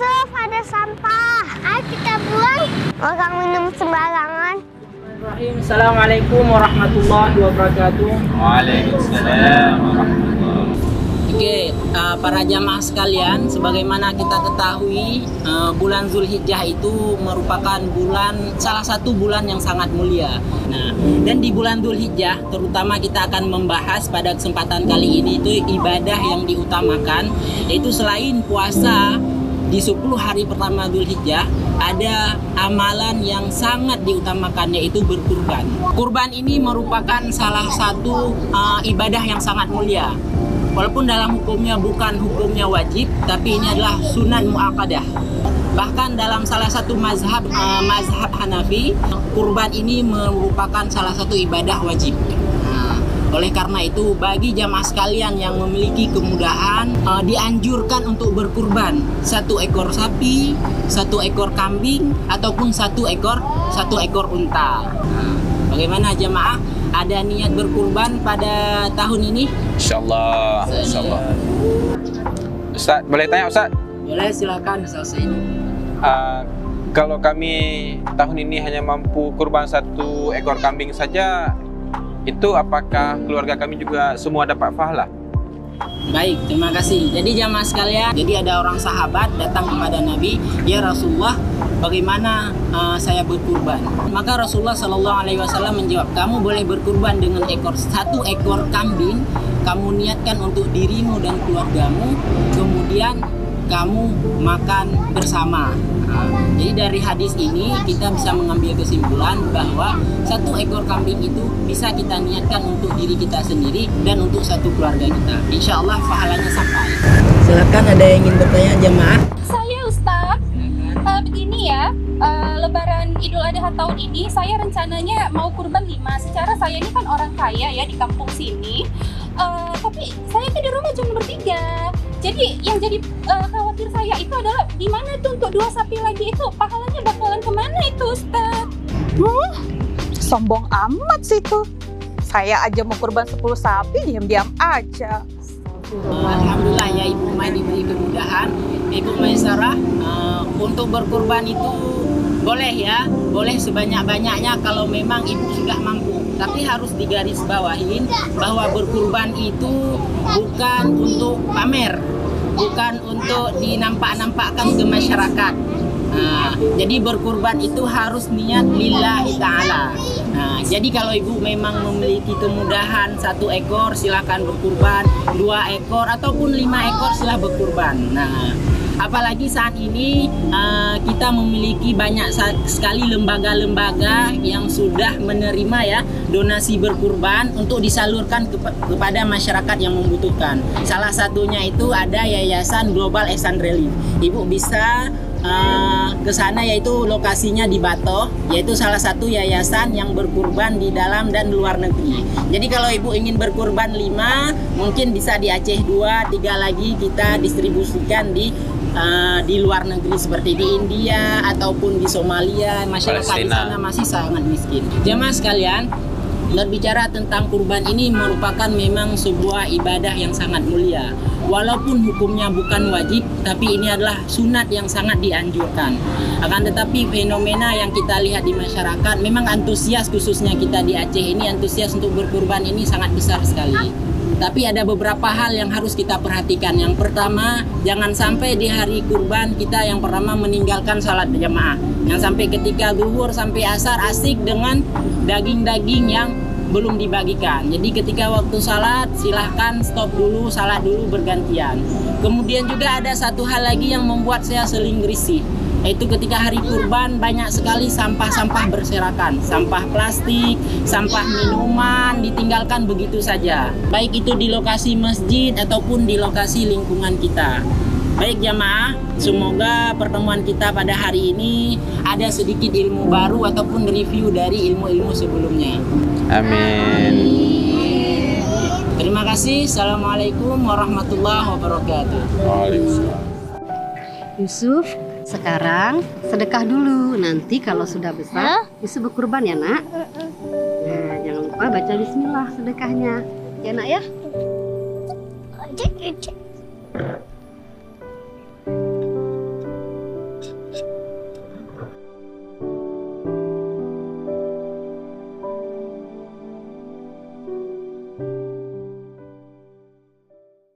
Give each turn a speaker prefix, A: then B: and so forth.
A: Yusuf, ada sampah. Ayo kita buang. Orang minum sembarangan.
B: Assalamualaikum warahmatullahi wabarakatuh.
C: Waalaikumsalam warahmatullahi wabarakatuh.
B: Oke, uh, para jamaah sekalian, sebagaimana kita ketahui, uh, bulan Zulhijjah itu merupakan bulan salah satu bulan yang sangat mulia. Nah, dan di bulan Zulhijjah, terutama kita akan membahas pada kesempatan kali ini itu ibadah yang diutamakan, yaitu selain puasa, di 10 hari pertama Zulhijjah ada amalan yang sangat diutamakan yaitu berkurban. Kurban ini merupakan salah satu uh, ibadah yang sangat mulia. Walaupun dalam hukumnya bukan hukumnya wajib, tapi ini adalah sunan muakkadah. Bahkan dalam salah satu mazhab uh, mazhab Hanafi, kurban ini merupakan salah satu ibadah wajib. Oleh karena itu, bagi jamaah sekalian yang memiliki kemudahan, uh, dianjurkan untuk berkurban satu ekor sapi, satu ekor kambing, ataupun satu ekor satu ekor unta. Nah, bagaimana jamaah? Ada niat berkurban pada tahun ini?
C: Insyaallah, insyaallah. Ustaz, boleh tanya Ustaz?
B: Boleh silakan Ustaz Said.
C: Uh, kalau kami tahun ini hanya mampu kurban satu ekor kambing saja, itu apakah keluarga kami juga semua dapat pahala?
B: Baik, terima kasih. Jadi jamaah sekalian, jadi ada orang sahabat datang kepada Nabi, ya Rasulullah, bagaimana uh, saya berkurban? Maka Rasulullah Shallallahu Alaihi Wasallam menjawab, kamu boleh berkurban dengan ekor satu ekor kambing, kamu niatkan untuk dirimu dan keluargamu, kemudian kamu makan bersama. Nah, jadi dari hadis ini kita bisa mengambil kesimpulan bahwa satu ekor kambing itu bisa kita niatkan untuk diri kita sendiri dan untuk satu keluarga kita. Insya Allah pahalanya sampai. Silakan ada yang ingin bertanya jemaah.
D: Saya Ustaz, uh, begini ya, uh, Lebaran Idul Adha tahun ini saya rencananya mau kurban lima. Secara saya ini kan orang kaya ya di kampung sini, uh, tapi saya kan di rumah cuma bertiga. Jadi yang jadi uh, khawatir saya itu adalah di mana tuh untuk dua sapi lagi itu pahalanya bakalan ke mana itu Ustaz?
E: Hmm, sombong amat sih tuh. Saya aja mau kurban 10 sapi diam-diam aja.
B: Alhamdulillah ya Ibu Mai diberi kemudahan. Ibu Maisarah uh, untuk berkurban itu boleh ya, boleh sebanyak-banyaknya kalau memang ibu sudah mampu. Tapi harus digaris bawahin bahwa berkurban itu bukan untuk pamer, bukan untuk dinampak-nampakkan ke masyarakat. Nah, jadi berkurban itu harus niat lillahi ta'ala. Nah, jadi kalau ibu memang memiliki kemudahan satu ekor silakan berkurban, dua ekor ataupun lima ekor silah berkurban. Nah, apalagi saat ini uh, kita memiliki banyak sekali lembaga-lembaga yang sudah menerima ya donasi berkurban untuk disalurkan ke kepada masyarakat yang membutuhkan. Salah satunya itu ada Yayasan Global Ehsan Relief. Ibu bisa uh, ke sana yaitu lokasinya di Bato, yaitu salah satu yayasan yang berkurban di dalam dan luar negeri. Jadi kalau ibu ingin berkurban 5, mungkin bisa di Aceh 2, 3 lagi kita distribusikan di uh, di luar negeri seperti di India ataupun di Somalia, masyarakat di sana masih sangat miskin. Jemaah sekalian, berbicara tentang kurban ini merupakan memang sebuah ibadah yang sangat mulia. Walaupun hukumnya bukan wajib, tapi ini adalah sunat yang sangat dianjurkan. Akan tetapi fenomena yang kita lihat di masyarakat, memang antusias khususnya kita di Aceh ini antusias untuk berkurban ini sangat besar sekali. Tapi ada beberapa hal yang harus kita perhatikan. Yang pertama, jangan sampai di hari kurban kita yang pertama meninggalkan salat jamaah. Yang sampai ketika zuhur sampai asar asik dengan daging-daging yang belum dibagikan. Jadi ketika waktu salat silahkan stop dulu, salat dulu bergantian. Kemudian juga ada satu hal lagi yang membuat saya seling risih yaitu ketika hari kurban banyak sekali sampah-sampah berserakan sampah plastik, sampah minuman ditinggalkan begitu saja baik itu di lokasi masjid ataupun di lokasi lingkungan kita Baik jamaah, semoga pertemuan kita pada hari ini ada sedikit ilmu baru ataupun review dari ilmu-ilmu sebelumnya.
C: Amin.
B: Terima kasih. Assalamualaikum warahmatullahi wabarakatuh.
C: Waalaikumsalam.
F: Yusuf, sekarang sedekah dulu. Nanti kalau sudah besar, Yusuf berkurban ya nak. Nah, jangan lupa baca Bismillah sedekahnya. Ya nak ya.
A: Cek, cek.